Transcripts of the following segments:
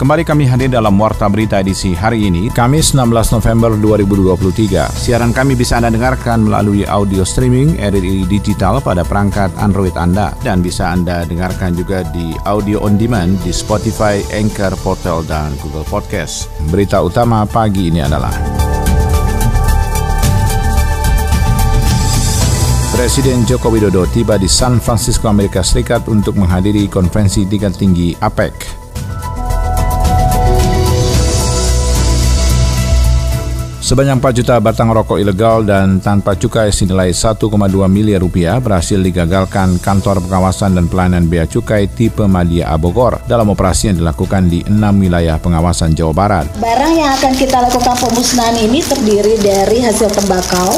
Kembali kami hadir dalam Warta Berita edisi hari ini, Kamis 16 November 2023. Siaran kami bisa Anda dengarkan melalui audio streaming RRI Digital pada perangkat Android Anda dan bisa Anda dengarkan juga di audio on demand di Spotify, Anchor, Portal, dan Google Podcast. Berita utama pagi ini adalah Presiden Joko Widodo tiba di San Francisco, Amerika Serikat untuk menghadiri konferensi tingkat tinggi APEC. Sebanyak 4 juta batang rokok ilegal dan tanpa cukai senilai 1,2 miliar rupiah berhasil digagalkan kantor pengawasan dan pelayanan bea cukai tipe Madia Abogor dalam operasi yang dilakukan di enam wilayah pengawasan Jawa Barat. Barang yang akan kita lakukan pemusnahan ini terdiri dari hasil tembakau,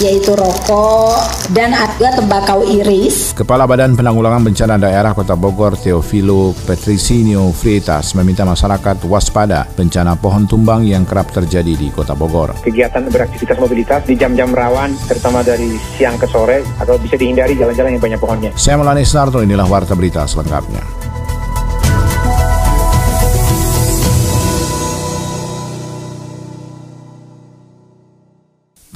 yaitu rokok dan ada tembakau iris. Kepala Badan Penanggulangan Bencana Daerah Kota Bogor Teofilo Petrisinio Freitas meminta masyarakat waspada bencana pohon tumbang yang kerap terjadi di Kota Bogor. Kegiatan beraktivitas mobilitas di jam-jam rawan terutama dari siang ke sore atau bisa dihindari jalan-jalan yang banyak pohonnya. Saya Melani Snarto, inilah Warta Berita selengkapnya.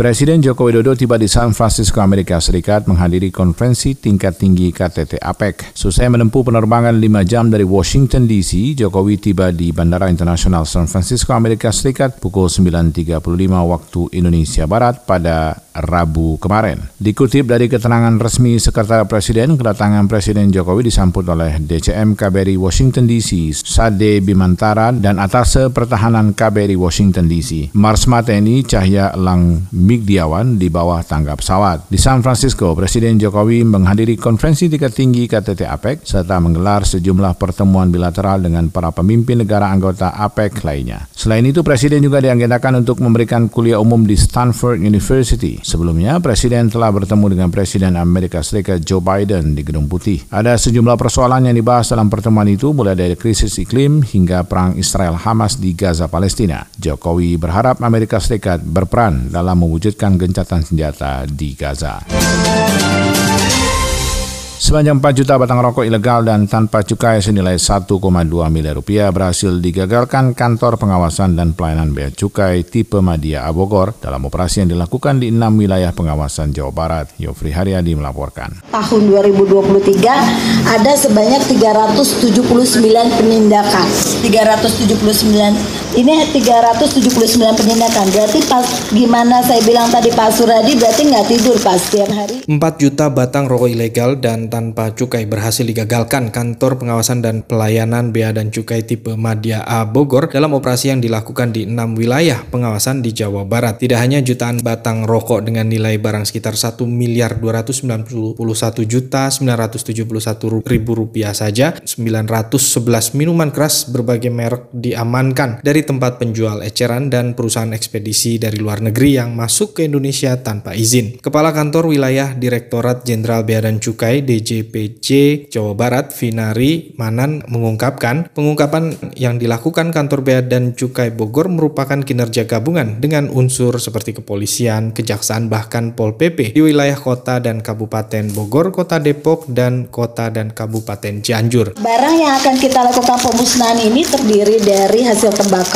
Presiden Joko Widodo tiba di San Francisco, Amerika Serikat menghadiri konferensi tingkat tinggi KTT APEC. Selesai menempuh penerbangan 5 jam dari Washington DC, Jokowi tiba di Bandara Internasional San Francisco, Amerika Serikat pukul 9.35 waktu Indonesia Barat pada Rabu kemarin. Dikutip dari keterangan resmi Sekretariat Presiden, kedatangan Presiden Jokowi disambut oleh DCM KBRI Washington DC, Sade Bimantara, dan Atase Pertahanan KBRI Washington DC. Mars Mateni Cahya Elang Migdiawan di bawah tangga pesawat. Di San Francisco, Presiden Jokowi menghadiri konferensi tingkat tinggi KTT APEC serta menggelar sejumlah pertemuan bilateral dengan para pemimpin negara anggota APEC lainnya. Selain itu, Presiden juga diagendakan untuk memberikan kuliah umum di Stanford University. Sebelumnya, Presiden telah bertemu dengan Presiden Amerika Serikat Joe Biden di Gedung Putih. Ada sejumlah persoalan yang dibahas dalam pertemuan itu, mulai dari krisis iklim hingga perang Israel-Hamas di Gaza, Palestina. Jokowi berharap Amerika Serikat berperan dalam mewujudkan gencatan senjata di Gaza. Sebanyak 4 juta batang rokok ilegal dan tanpa cukai senilai 1,2 miliar rupiah berhasil digagalkan kantor pengawasan dan pelayanan bea cukai tipe Madia Abogor dalam operasi yang dilakukan di enam wilayah pengawasan Jawa Barat. Yofri Haryadi melaporkan. Tahun 2023 ada sebanyak 379 penindakan. 379 ini 379 penindakan. Berarti pas gimana saya bilang tadi Pak Suradi berarti nggak tidur pas setiap hari. 4 juta batang rokok ilegal dan tanpa cukai berhasil digagalkan kantor pengawasan dan pelayanan bea dan cukai tipe Madya A Bogor dalam operasi yang dilakukan di enam wilayah pengawasan di Jawa Barat. Tidak hanya jutaan batang rokok dengan nilai barang sekitar 1 miliar 291 juta 971 ribu rupiah saja, 911 minuman keras berbagai merek diamankan dari tempat penjual eceran dan perusahaan ekspedisi dari luar negeri yang masuk ke Indonesia tanpa izin. Kepala Kantor Wilayah Direktorat Jenderal Bea dan Cukai DJ JPJ Jawa Barat Vinari Manan mengungkapkan pengungkapan yang dilakukan kantor bea dan cukai Bogor merupakan kinerja gabungan dengan unsur seperti kepolisian, kejaksaan bahkan Pol PP di wilayah kota dan kabupaten Bogor, kota Depok dan kota dan kabupaten Cianjur. Barang yang akan kita lakukan pemusnahan ini terdiri dari hasil tembakau,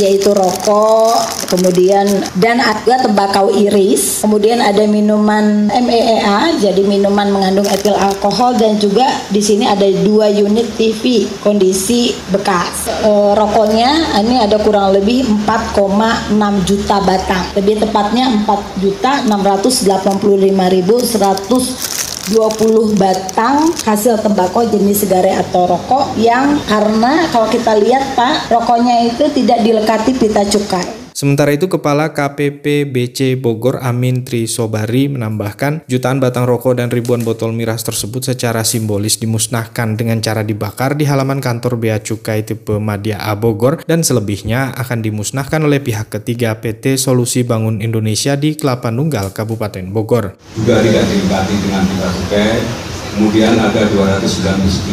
yaitu rokok, kemudian dan ada tembakau iris, kemudian ada minuman MEEA, jadi minuman mengandung etil alkohol dan juga di sini ada dua unit TV kondisi bekas. E, rokoknya ini ada kurang lebih 4,6 juta batang, lebih tepatnya 4 juta 685 ribu 100 20 batang hasil tembakau jenis sigaret atau rokok yang karena kalau kita lihat Pak, rokoknya itu tidak dilekati pita cukai. Sementara itu, Kepala KPP BC Bogor Amin Tri Sobari menambahkan jutaan batang rokok dan ribuan botol miras tersebut secara simbolis dimusnahkan dengan cara dibakar di halaman kantor Bea Cukai tipe Madya A Bogor dan selebihnya akan dimusnahkan oleh pihak ketiga PT Solusi Bangun Indonesia di Kelapa Nunggal, Kabupaten Bogor. Juga dilengkapi dengan pita cukai kemudian ada 219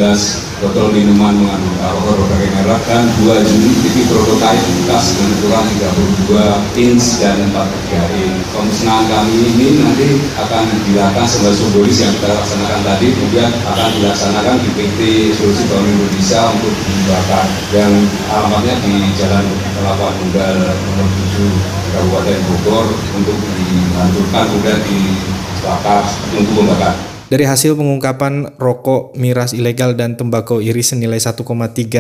botol minuman mengandung alkohol berbagai merek dan 2 unit TV prototype bekas dengan ukuran 32 inch dan 43 inch. Pemusnahan kami ini nanti akan dilakukan sebagai simbolis yang kita laksanakan tadi, kemudian akan dilaksanakan di PT Solusi Bank Indonesia untuk dibakar yang alamatnya di Jalan Kelapa Tunggal nomor 7 Kabupaten Bogor untuk dihancurkan kemudian dibakar untuk membakar. Dari hasil pengungkapan rokok, miras ilegal, dan tembakau iris senilai 1,3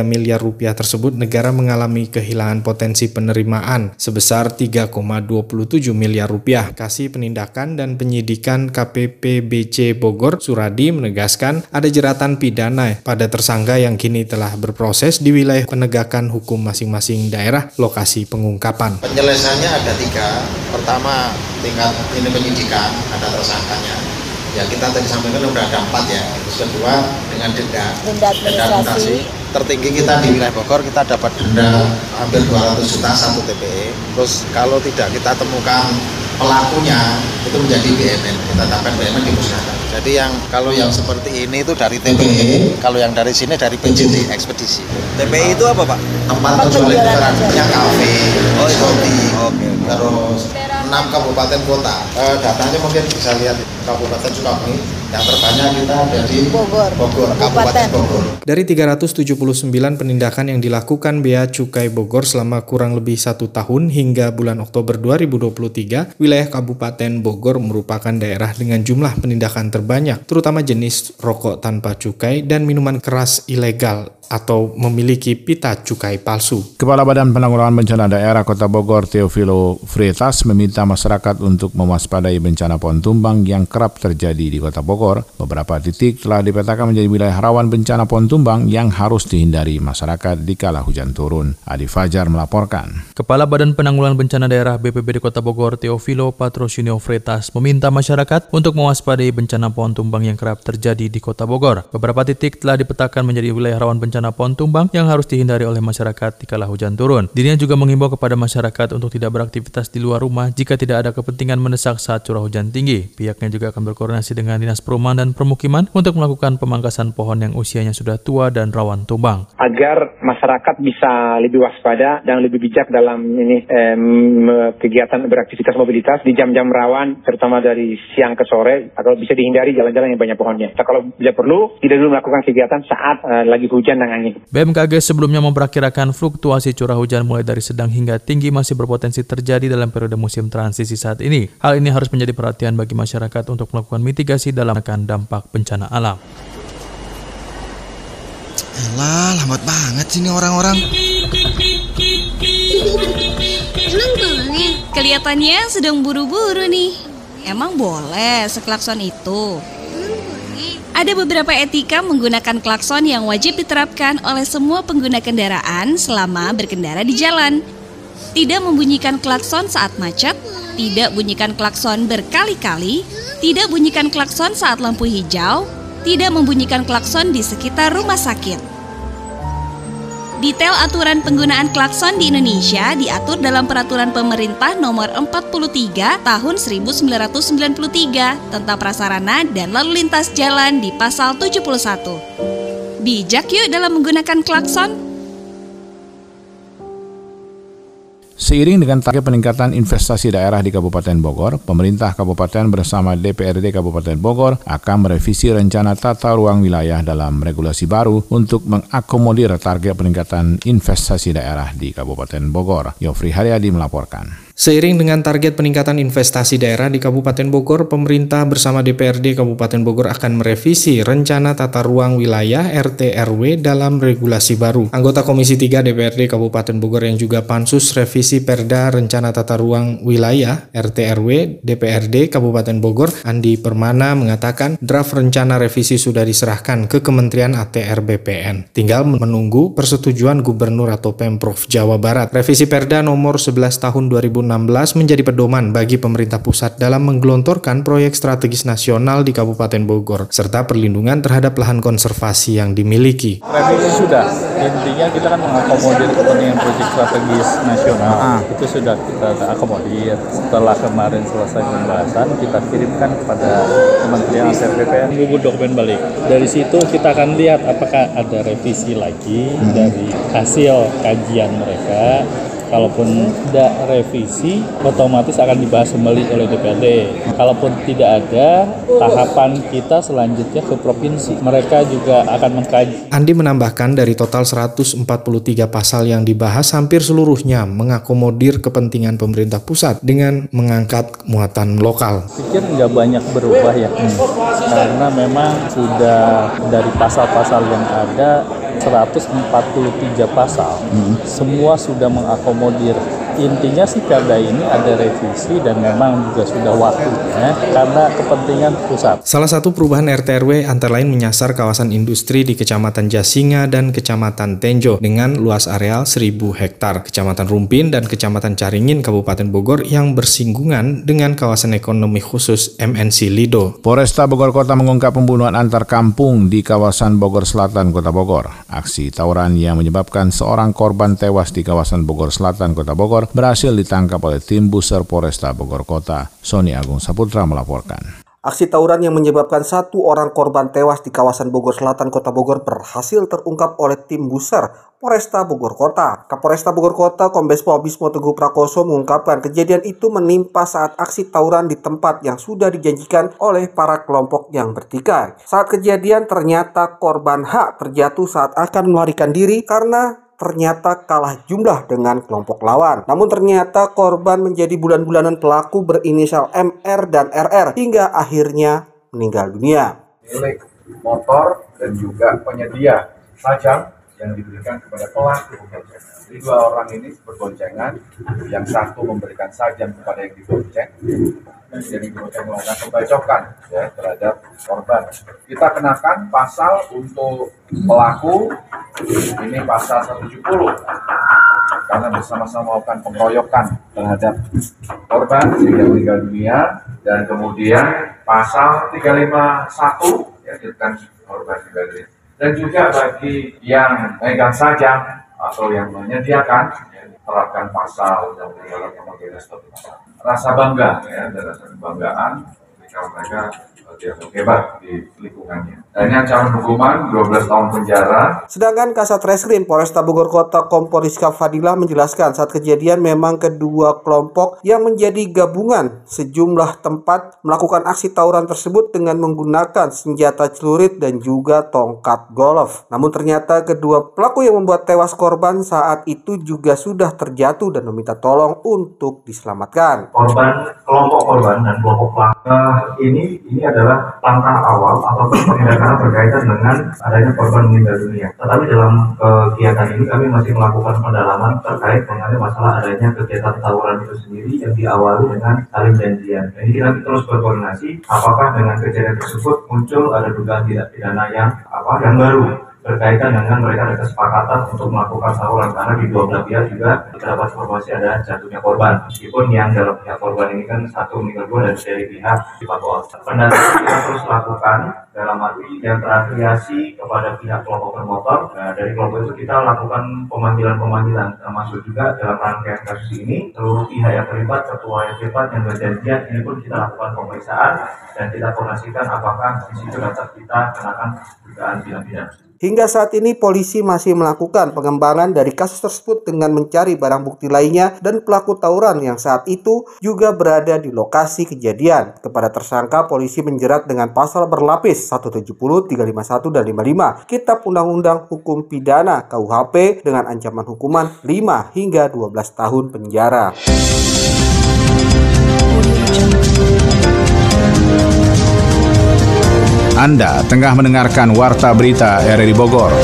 miliar rupiah tersebut, negara mengalami kehilangan potensi penerimaan sebesar 3,27 miliar rupiah. Kasih Penindakan dan Penyidikan KPPBC Bogor, Suradi, menegaskan ada jeratan pidana pada tersangka yang kini telah berproses di wilayah penegakan hukum masing-masing daerah lokasi pengungkapan. Penyelesaiannya ada tiga. Pertama, tingkat ini penyidikan, ada tersangkanya ya kita tadi sampaikan sudah ada empat ya. Terus kedua dengan denda. Denda administrasi. tertinggi kita di wilayah Bogor kita dapat denda hampir 200 juta satu TPE terus kalau tidak kita temukan pelakunya itu menjadi BMN kita tetapkan BMN dimusnahkan jadi yang kalau yang seperti ini itu dari TPE kalau yang dari sini dari PJT ekspedisi. TPE itu apa Pak? tempat penjualan literannya kafe oh, oke terus enam kabupaten kota. Eh, datanya mungkin bisa lihat Kabupaten Sukabumi yang terbanyak kita ada di Bogor, Bogor Kabupaten Bogor. Dari 379 penindakan yang dilakukan Bea Cukai Bogor selama kurang lebih satu tahun hingga bulan Oktober 2023, wilayah Kabupaten Bogor merupakan daerah dengan jumlah penindakan terbanyak, terutama jenis rokok tanpa cukai dan minuman keras ilegal atau memiliki pita cukai palsu. Kepala Badan Penanggulangan Bencana Daerah Kota Bogor, Teofilo Freitas, meminta masyarakat untuk mewaspadai bencana pohon tumbang yang kerap terjadi di Kota Bogor. Beberapa titik telah dipetakan menjadi wilayah rawan bencana pohon tumbang yang harus dihindari masyarakat di kala hujan turun. Adi Fajar melaporkan. Kepala Badan Penanggulangan Bencana Daerah BPBD Kota Bogor, Teofilo Patrocinio Freitas, meminta masyarakat untuk mewaspadai bencana pohon tumbang yang kerap terjadi di Kota Bogor. Beberapa titik telah dipetakan menjadi wilayah rawan bencana bencana pohon tumbang yang harus dihindari oleh masyarakat di kala hujan turun. Dirinya juga mengimbau kepada masyarakat untuk tidak beraktivitas di luar rumah jika tidak ada kepentingan mendesak saat curah hujan tinggi. Pihaknya juga akan berkoordinasi dengan Dinas Perumahan dan Permukiman untuk melakukan pemangkasan pohon yang usianya sudah tua dan rawan tumbang. Agar masyarakat bisa lebih waspada dan lebih bijak dalam ini em, kegiatan beraktivitas mobilitas di jam-jam rawan, terutama dari siang ke sore, atau bisa dihindari jalan-jalan yang banyak pohonnya. Nah, kalau bila perlu, tidak dulu melakukan kegiatan saat uh, lagi hujan dan angin. BMKG sebelumnya memperkirakan fluktuasi curah hujan mulai dari sedang hingga tinggi masih berpotensi terjadi dalam periode musim transisi saat ini. Hal ini harus menjadi perhatian bagi masyarakat untuk melakukan mitigasi dalam menekan dampak bencana alam. Alah, lambat banget sih ini orang-orang. Emang boleh? Kelihatannya sedang buru-buru nih. Emang boleh seklakson itu? Ada beberapa etika menggunakan klakson yang wajib diterapkan oleh semua pengguna kendaraan selama berkendara di jalan. Tidak membunyikan klakson saat macet, tidak bunyikan klakson berkali-kali, tidak bunyikan klakson saat lampu hijau, tidak membunyikan klakson di sekitar rumah sakit. Detail aturan penggunaan klakson di Indonesia diatur dalam Peraturan Pemerintah Nomor 43 Tahun 1993 tentang prasarana dan lalu lintas jalan di Pasal 71. Bijak yuk dalam menggunakan klakson. Seiring dengan target peningkatan investasi daerah di Kabupaten Bogor, pemerintah Kabupaten bersama DPRD Kabupaten Bogor akan merevisi rencana tata ruang wilayah dalam regulasi baru untuk mengakomodir target peningkatan investasi daerah di Kabupaten Bogor. Yofri Haryadi melaporkan. Seiring dengan target peningkatan investasi daerah di Kabupaten Bogor, pemerintah bersama DPRD Kabupaten Bogor akan merevisi rencana tata ruang wilayah RT RW dalam regulasi baru. Anggota Komisi 3 DPRD Kabupaten Bogor yang juga pansus revisi Perda Rencana Tata Ruang Wilayah RT RW DPRD Kabupaten Bogor, Andi Permana mengatakan draft rencana revisi sudah diserahkan ke Kementerian ATR BPN. Tinggal menunggu persetujuan Gubernur atau Pemprov Jawa Barat. Revisi Perda nomor 11 tahun 2006 menjadi pedoman bagi pemerintah pusat dalam menggelontorkan proyek strategis nasional di Kabupaten Bogor, serta perlindungan terhadap lahan konservasi yang dimiliki. Revisi sudah, intinya kita kan mengakomodir kepentingan proyek strategis nasional, ah. itu sudah kita akomodir. Setelah kemarin selesai pembahasan, kita kirimkan kepada Kementerian ATR BPN, dokumen balik. Dari situ kita akan lihat apakah ada revisi lagi hmm. dari hasil kajian mereka kalaupun tidak revisi otomatis akan dibahas kembali oleh DPRD. Kalaupun tidak ada tahapan kita selanjutnya ke provinsi. Mereka juga akan mengkaji. Andi menambahkan dari total 143 pasal yang dibahas hampir seluruhnya mengakomodir kepentingan pemerintah pusat dengan mengangkat muatan lokal. Pikir nggak banyak berubah ya? Hmm. karena memang sudah dari pasal-pasal yang ada 143 pasal hmm. semua sudah mengakomodir intinya sih perda ini ada revisi dan memang juga sudah waktunya karena kepentingan pusat. Salah satu perubahan RT antara lain menyasar kawasan industri di Kecamatan Jasinga dan Kecamatan Tenjo dengan luas areal 1000 hektar, Kecamatan Rumpin dan Kecamatan Caringin Kabupaten Bogor yang bersinggungan dengan kawasan ekonomi khusus MNC Lido. Polresta Bogor Kota mengungkap pembunuhan antar kampung di kawasan Bogor Selatan, Kota Bogor. Aksi tawuran yang menyebabkan seorang korban tewas di kawasan Bogor Selatan, Kota Bogor berhasil ditangkap oleh tim Buser Polresta Bogor Kota. Sony Agung Saputra melaporkan. Aksi tawuran yang menyebabkan satu orang korban tewas di kawasan Bogor Selatan, Kota Bogor berhasil terungkap oleh tim Buser Polresta Bogor Kota. Kapolresta Bogor Kota Kombes Pol Bismo Teguh Prakoso mengungkapkan kejadian itu menimpa saat aksi tawuran di tempat yang sudah dijanjikan oleh para kelompok yang bertikai. Saat kejadian ternyata korban H terjatuh saat akan melarikan diri karena ternyata kalah jumlah dengan kelompok lawan. Namun ternyata korban menjadi bulan-bulanan pelaku berinisial MR dan RR hingga akhirnya meninggal dunia. Milik motor dan juga penyedia sajam yang diberikan kepada pelaku Jadi dua orang ini berboncengan, yang satu memberikan sajam kepada yang dibonceng, jadi dibonceng melakukan pembacokan ya terhadap korban. Kita kenakan pasal untuk pelaku ini pasal 170 karena bersama-sama melakukan pengeroyokan terhadap korban sehingga meninggal dunia. Dan kemudian pasal 351 ya tentang korban meninggal dan juga bagi yang megang saja atau yang menyediakan terapkan pasal yang berjalan nomor rasa bangga ya dan rasa kebanggaan ketika mereka dianggap hebat di lingkungannya. Ini ancaman hukuman 12 tahun penjara. Sedangkan Kasat Reskrim Polresta Bogor Kota Kompol Rizka Fadilah menjelaskan saat kejadian memang kedua kelompok yang menjadi gabungan sejumlah tempat melakukan aksi tawuran tersebut dengan menggunakan senjata celurit dan juga tongkat golf. Namun ternyata kedua pelaku yang membuat tewas korban saat itu juga sudah terjatuh dan meminta tolong untuk diselamatkan. Korban, kelompok korban dan kelompok pelaku ini ini adalah langkah awal atau penindakan berkaitan dengan adanya korban meninggal dunia. Tetapi dalam kegiatan ini kami masih melakukan pendalaman terkait mengenai masalah adanya kegiatan tawuran itu sendiri yang diawali dengan saling janjian. Jadi kita terus berkoordinasi apakah dengan kejadian tersebut muncul ada dugaan tidak pidana yang apa yang baru berkaitan dengan mereka ada kesepakatan untuk melakukan tawuran karena di dua belah pihak juga terdapat informasi ada jatuhnya korban meskipun yang dalam pihak korban ini kan satu meninggal dua dan dari pihak Papua. Pendataan kita terus lakukan dalam arti yang terafiliasi kepada pihak kelompok bermotor. Nah, dari kelompok itu kita lakukan pemanggilan-pemanggilan termasuk juga dalam rangkaian kasus ini seluruh pihak yang terlibat, ketua yang terlibat yang berjanjian ini pun kita lakukan pemeriksaan dan kita koordinasikan apakah di situ data kita kenakan dugaan tindak pidana. Hingga saat ini polisi masih melakukan pengembangan dari kasus tersebut dengan mencari barang bukti lainnya dan pelaku tawuran yang saat itu juga berada di lokasi kejadian. Kepada tersangka polisi menjerat dengan pasal berlapis 170, 351 dan 55 Kitab Undang-Undang Hukum Pidana KUHP dengan ancaman hukuman 5 hingga 12 tahun penjara. Anda tengah mendengarkan Warta Berita RRI Bogor.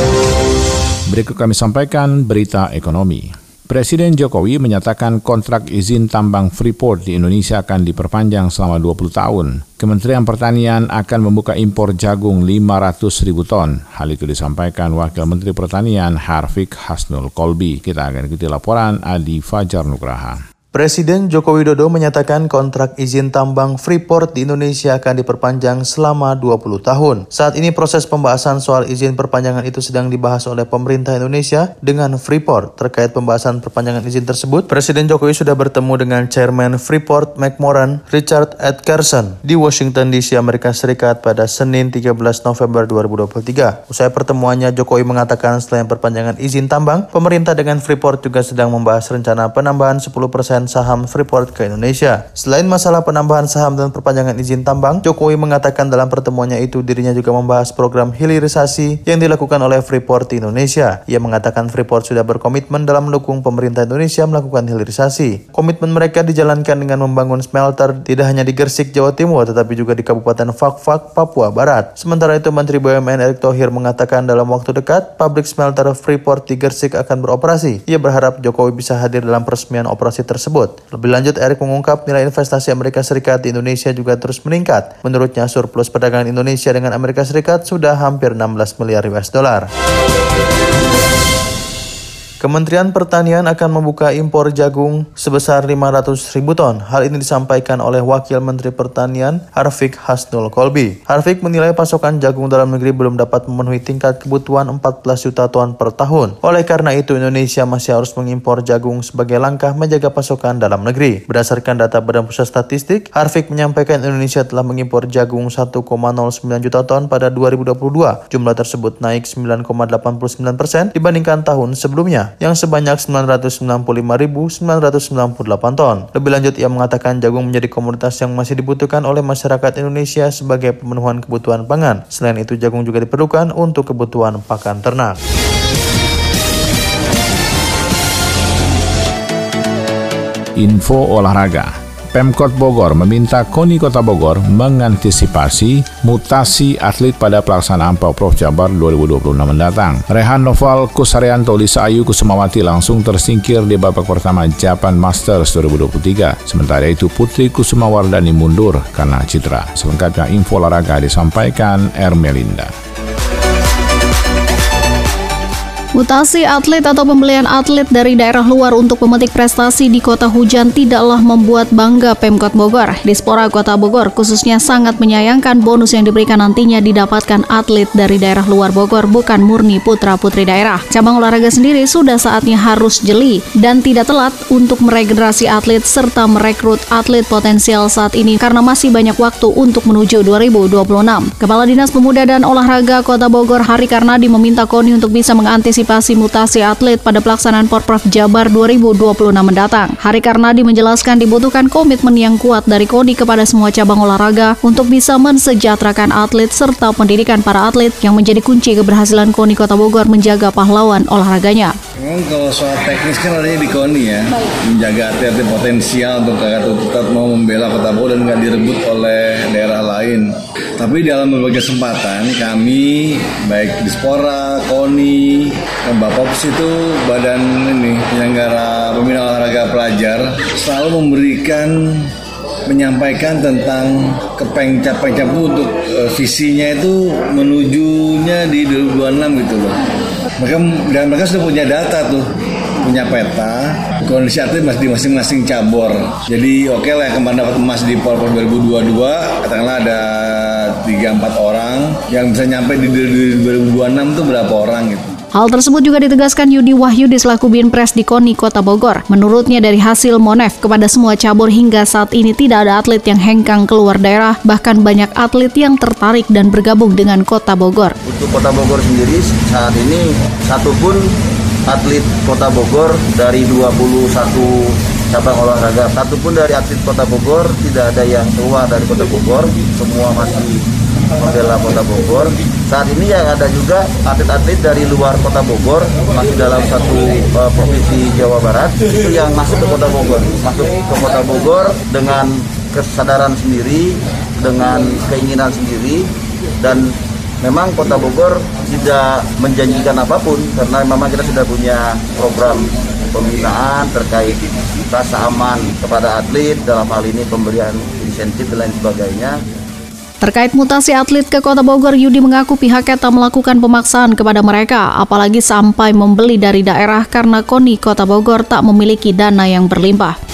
Berikut kami sampaikan berita ekonomi. Presiden Jokowi menyatakan kontrak izin tambang Freeport di Indonesia akan diperpanjang selama 20 tahun. Kementerian Pertanian akan membuka impor jagung 500 ribu ton. Hal itu disampaikan Wakil Menteri Pertanian Harfik Hasnul Kolbi. Kita akan ikuti laporan Adi Fajar Nugraha. Presiden Joko Widodo menyatakan kontrak izin tambang Freeport di Indonesia akan diperpanjang selama 20 tahun. Saat ini proses pembahasan soal izin perpanjangan itu sedang dibahas oleh pemerintah Indonesia dengan Freeport. Terkait pembahasan perpanjangan izin tersebut, Presiden Jokowi sudah bertemu dengan Chairman Freeport McMoran, Richard Edgerson, di Washington DC, Amerika Serikat pada Senin 13 November 2023. Usai pertemuannya, Jokowi mengatakan selain perpanjangan izin tambang, pemerintah dengan Freeport juga sedang membahas rencana penambahan 10% saham Freeport ke Indonesia. Selain masalah penambahan saham dan perpanjangan izin tambang, Jokowi mengatakan dalam pertemuannya itu dirinya juga membahas program hilirisasi yang dilakukan oleh Freeport di Indonesia. Ia mengatakan Freeport sudah berkomitmen dalam mendukung pemerintah Indonesia melakukan hilirisasi. Komitmen mereka dijalankan dengan membangun smelter tidak hanya di Gersik, Jawa Timur, tetapi juga di Kabupaten Fakfak, Papua Barat. Sementara itu, Menteri BUMN Erick Thohir mengatakan dalam waktu dekat, pabrik smelter Freeport di Gersik akan beroperasi. Ia berharap Jokowi bisa hadir dalam peresmian operasi tersebut tersebut. Lebih lanjut, Erick mengungkap nilai investasi Amerika Serikat di Indonesia juga terus meningkat. Menurutnya, surplus perdagangan Indonesia dengan Amerika Serikat sudah hampir 16 miliar US dollar. Kementerian Pertanian akan membuka impor jagung sebesar 500 ribu ton. Hal ini disampaikan oleh Wakil Menteri Pertanian Harfik Hasnul Kolbi. Harfik menilai pasokan jagung dalam negeri belum dapat memenuhi tingkat kebutuhan 14 juta ton per tahun. Oleh karena itu, Indonesia masih harus mengimpor jagung sebagai langkah menjaga pasokan dalam negeri. Berdasarkan data Badan Pusat Statistik, Harfik menyampaikan Indonesia telah mengimpor jagung 1,09 juta ton pada 2022. Jumlah tersebut naik 9,89 persen dibandingkan tahun sebelumnya yang sebanyak 995.998 ton. Lebih lanjut, ia mengatakan jagung menjadi komoditas yang masih dibutuhkan oleh masyarakat Indonesia sebagai pemenuhan kebutuhan pangan. Selain itu, jagung juga diperlukan untuk kebutuhan pakan ternak. Info olahraga. Pemkot Bogor meminta KONI Kota Bogor mengantisipasi mutasi atlet pada pelaksanaan Prof Jabar 2026 mendatang. Rehan Noval Kusaryanto Lisa Ayu Kusumawati langsung tersingkir di babak pertama Japan Masters 2023. Sementara itu Putri Kusumawardani mundur karena cedera. Selengkapnya info olahraga disampaikan Ermelinda. Mutasi atlet atau pembelian atlet dari daerah luar untuk memetik prestasi di kota hujan tidaklah membuat bangga Pemkot Bogor. Dispora Kota Bogor khususnya sangat menyayangkan bonus yang diberikan nantinya didapatkan atlet dari daerah luar Bogor bukan murni putra-putri daerah. Cabang olahraga sendiri sudah saatnya harus jeli dan tidak telat untuk meregenerasi atlet serta merekrut atlet potensial saat ini karena masih banyak waktu untuk menuju 2026. Kepala Dinas Pemuda dan Olahraga Kota Bogor Hari Karnadi meminta KONI untuk bisa mengantisipasi antisipasi mutasi atlet pada pelaksanaan Porprov Jabar 2026 mendatang. Hari Karnadi menjelaskan dibutuhkan komitmen yang kuat dari KODI kepada semua cabang olahraga untuk bisa mensejahterakan atlet serta pendidikan para atlet yang menjadi kunci keberhasilan KONI Kota Bogor menjaga pahlawan olahraganya. Memang kalau soal teknis kan adanya di KONI ya, menjaga atlet potensial untuk tetap mau membela Kota Bogor dan nggak direbut oleh daerah lain. Tapi dalam berbagai kesempatan kami baik di Spora, KONI, Bapops itu badan ini penyelenggara pembina olahraga pelajar selalu memberikan menyampaikan tentang kepeng capek untuk uh, visinya itu menujunya di 2026 gitu loh. Mereka dan mereka sudah punya data tuh punya peta kondisi atlet masih di masing-masing cabur. Jadi oke okay lah yang kemarin dapat emas di Polpor 2022 katakanlah ada 3-4 orang yang bisa nyampe di 2026 itu berapa orang gitu. Hal tersebut juga ditegaskan Yudi Wahyu di selaku Binpres di KONI Kota Bogor. Menurutnya dari hasil Monef kepada semua cabur hingga saat ini tidak ada atlet yang hengkang keluar daerah, bahkan banyak atlet yang tertarik dan bergabung dengan Kota Bogor. Untuk Kota Bogor sendiri saat ini satu pun atlet Kota Bogor dari 21 cabang olahraga. Satu pun dari atlet Kota Bogor tidak ada yang keluar dari Kota Bogor. Semua masih membela Kota Bogor. Saat ini yang ada juga atlet-atlet dari luar Kota Bogor masih dalam satu uh, provinsi Jawa Barat. Itu yang masuk ke Kota Bogor, masuk ke Kota Bogor dengan kesadaran sendiri, dengan keinginan sendiri dan memang Kota Bogor tidak menjanjikan apa pun karena memang kita sudah punya program pembinaan terkait rasa aman kepada atlet dalam hal ini pemberian insentif dan lain sebagainya Terkait mutasi atlet ke Kota Bogor, Yudi mengaku pihaknya tak melakukan pemaksaan kepada mereka, apalagi sampai membeli dari daerah karena KONI Kota Bogor tak memiliki dana yang berlimpah.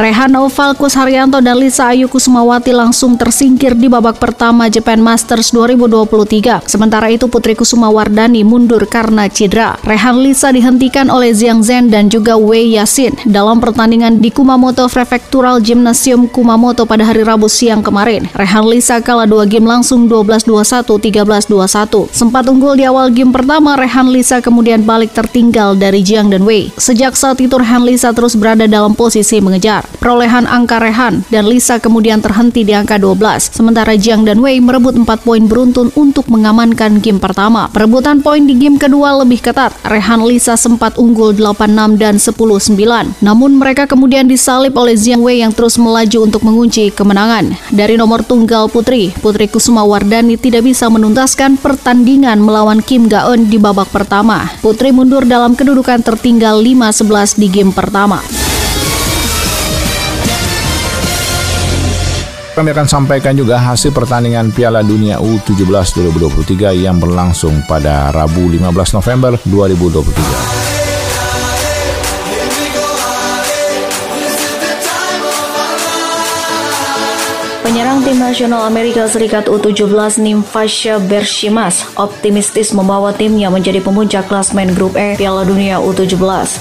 Rehan Falkus Haryanto dan Lisa Ayu Kusumawati langsung tersingkir di babak pertama Japan Masters 2023. Sementara itu Putri Kusuma Wardani mundur karena cedera. Rehan Lisa dihentikan oleh Zhang Zhen dan juga Wei Yasin dalam pertandingan di Kumamoto Prefectural Gymnasium Kumamoto pada hari Rabu siang kemarin. Rehan Lisa kalah dua game langsung 12-21, 13-21. Sempat unggul di awal game pertama, Rehan Lisa kemudian balik tertinggal dari Jiang dan Wei. Sejak saat itu Rehan Lisa terus berada dalam posisi mengejar. Perolehan angka Rehan dan Lisa kemudian terhenti di angka 12. Sementara Jiang dan Wei merebut 4 poin beruntun untuk mengamankan game pertama. Perebutan poin di game kedua lebih ketat. Rehan Lisa sempat unggul 8-6 dan 10-9. Namun mereka kemudian disalip oleh Jiang Wei yang terus melaju untuk mengunci kemenangan. Dari nomor tunggal putri, Putri Kusuma Wardani tidak bisa menuntaskan pertandingan melawan Kim Gaeun di babak pertama. Putri mundur dalam kedudukan tertinggal 5-11 di game pertama. Kami akan sampaikan juga hasil pertandingan Piala Dunia U17 2023 yang berlangsung pada Rabu 15 November 2023. Nasional Amerika Serikat U17 Nimfasha Bershimas optimistis membawa timnya menjadi pemuncak klasmen grup E Piala Dunia U17.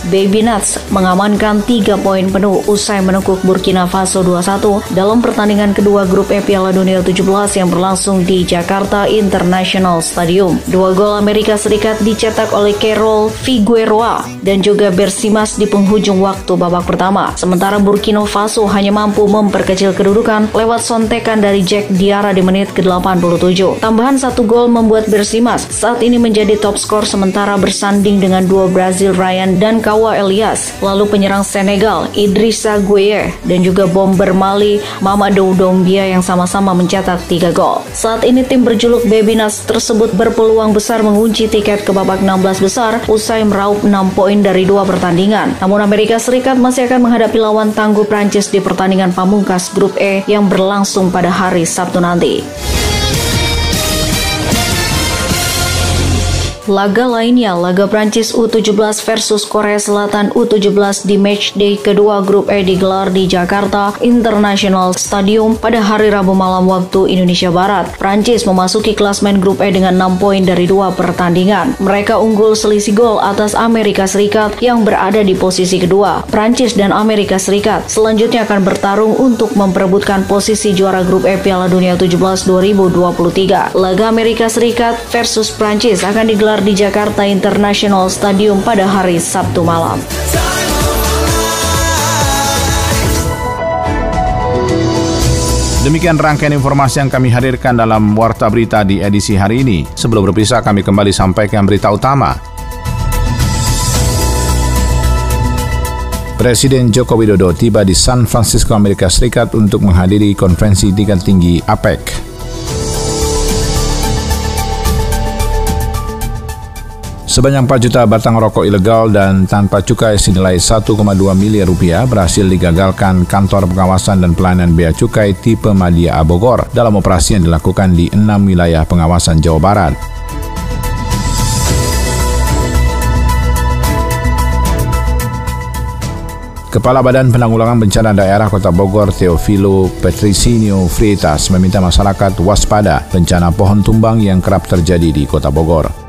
Baby Nuts mengamankan 3 poin penuh usai menekuk Burkina Faso 2-1 dalam pertandingan kedua grup E Piala Dunia U17 yang berlangsung di Jakarta International Stadium. Dua gol Amerika Serikat dicetak oleh Carol Figueroa dan juga Bersimas di penghujung waktu babak pertama. Sementara Burkina Faso hanya mampu memperkecil kedudukan lewat contekan dari Jack Diarra di menit ke-87. Tambahan satu gol membuat Bersimas saat ini menjadi top skor sementara bersanding dengan dua Brazil Ryan dan Kawa Elias. Lalu penyerang Senegal Idrissa Gueye dan juga bomber Mali Mamadou Doumbia yang sama-sama mencetak tiga gol. Saat ini tim berjuluk Baby Nas tersebut berpeluang besar mengunci tiket ke babak 16 besar usai meraup 6 poin dari dua pertandingan. Namun Amerika Serikat masih akan menghadapi lawan tangguh Prancis di pertandingan pamungkas grup E yang berlangsung pada hari Sabtu nanti. Laga lainnya, laga Prancis U17 versus Korea Selatan U17 di matchday kedua grup E digelar di Jakarta International Stadium pada hari Rabu malam waktu Indonesia Barat. Prancis memasuki klasmen grup E dengan 6 poin dari dua pertandingan. Mereka unggul selisih gol atas Amerika Serikat yang berada di posisi kedua. Prancis dan Amerika Serikat selanjutnya akan bertarung untuk memperebutkan posisi juara grup E Piala Dunia 17 2023. Laga Amerika Serikat versus Prancis akan digelar di Jakarta International Stadium pada hari Sabtu malam. Demikian rangkaian informasi yang kami hadirkan dalam Warta Berita di edisi hari ini. Sebelum berpisah, kami kembali sampaikan berita utama. Presiden Joko Widodo tiba di San Francisco, Amerika Serikat untuk menghadiri konferensi tingkat tinggi APEC. Sebanyak 4 juta batang rokok ilegal dan tanpa cukai senilai 1,2 miliar rupiah berhasil digagalkan kantor pengawasan dan pelayanan bea cukai tipe Madia Bogor dalam operasi yang dilakukan di enam wilayah pengawasan Jawa Barat. Kepala Badan Penanggulangan Bencana Daerah Kota Bogor Teofilo Petrisinio Freitas meminta masyarakat waspada bencana pohon tumbang yang kerap terjadi di Kota Bogor.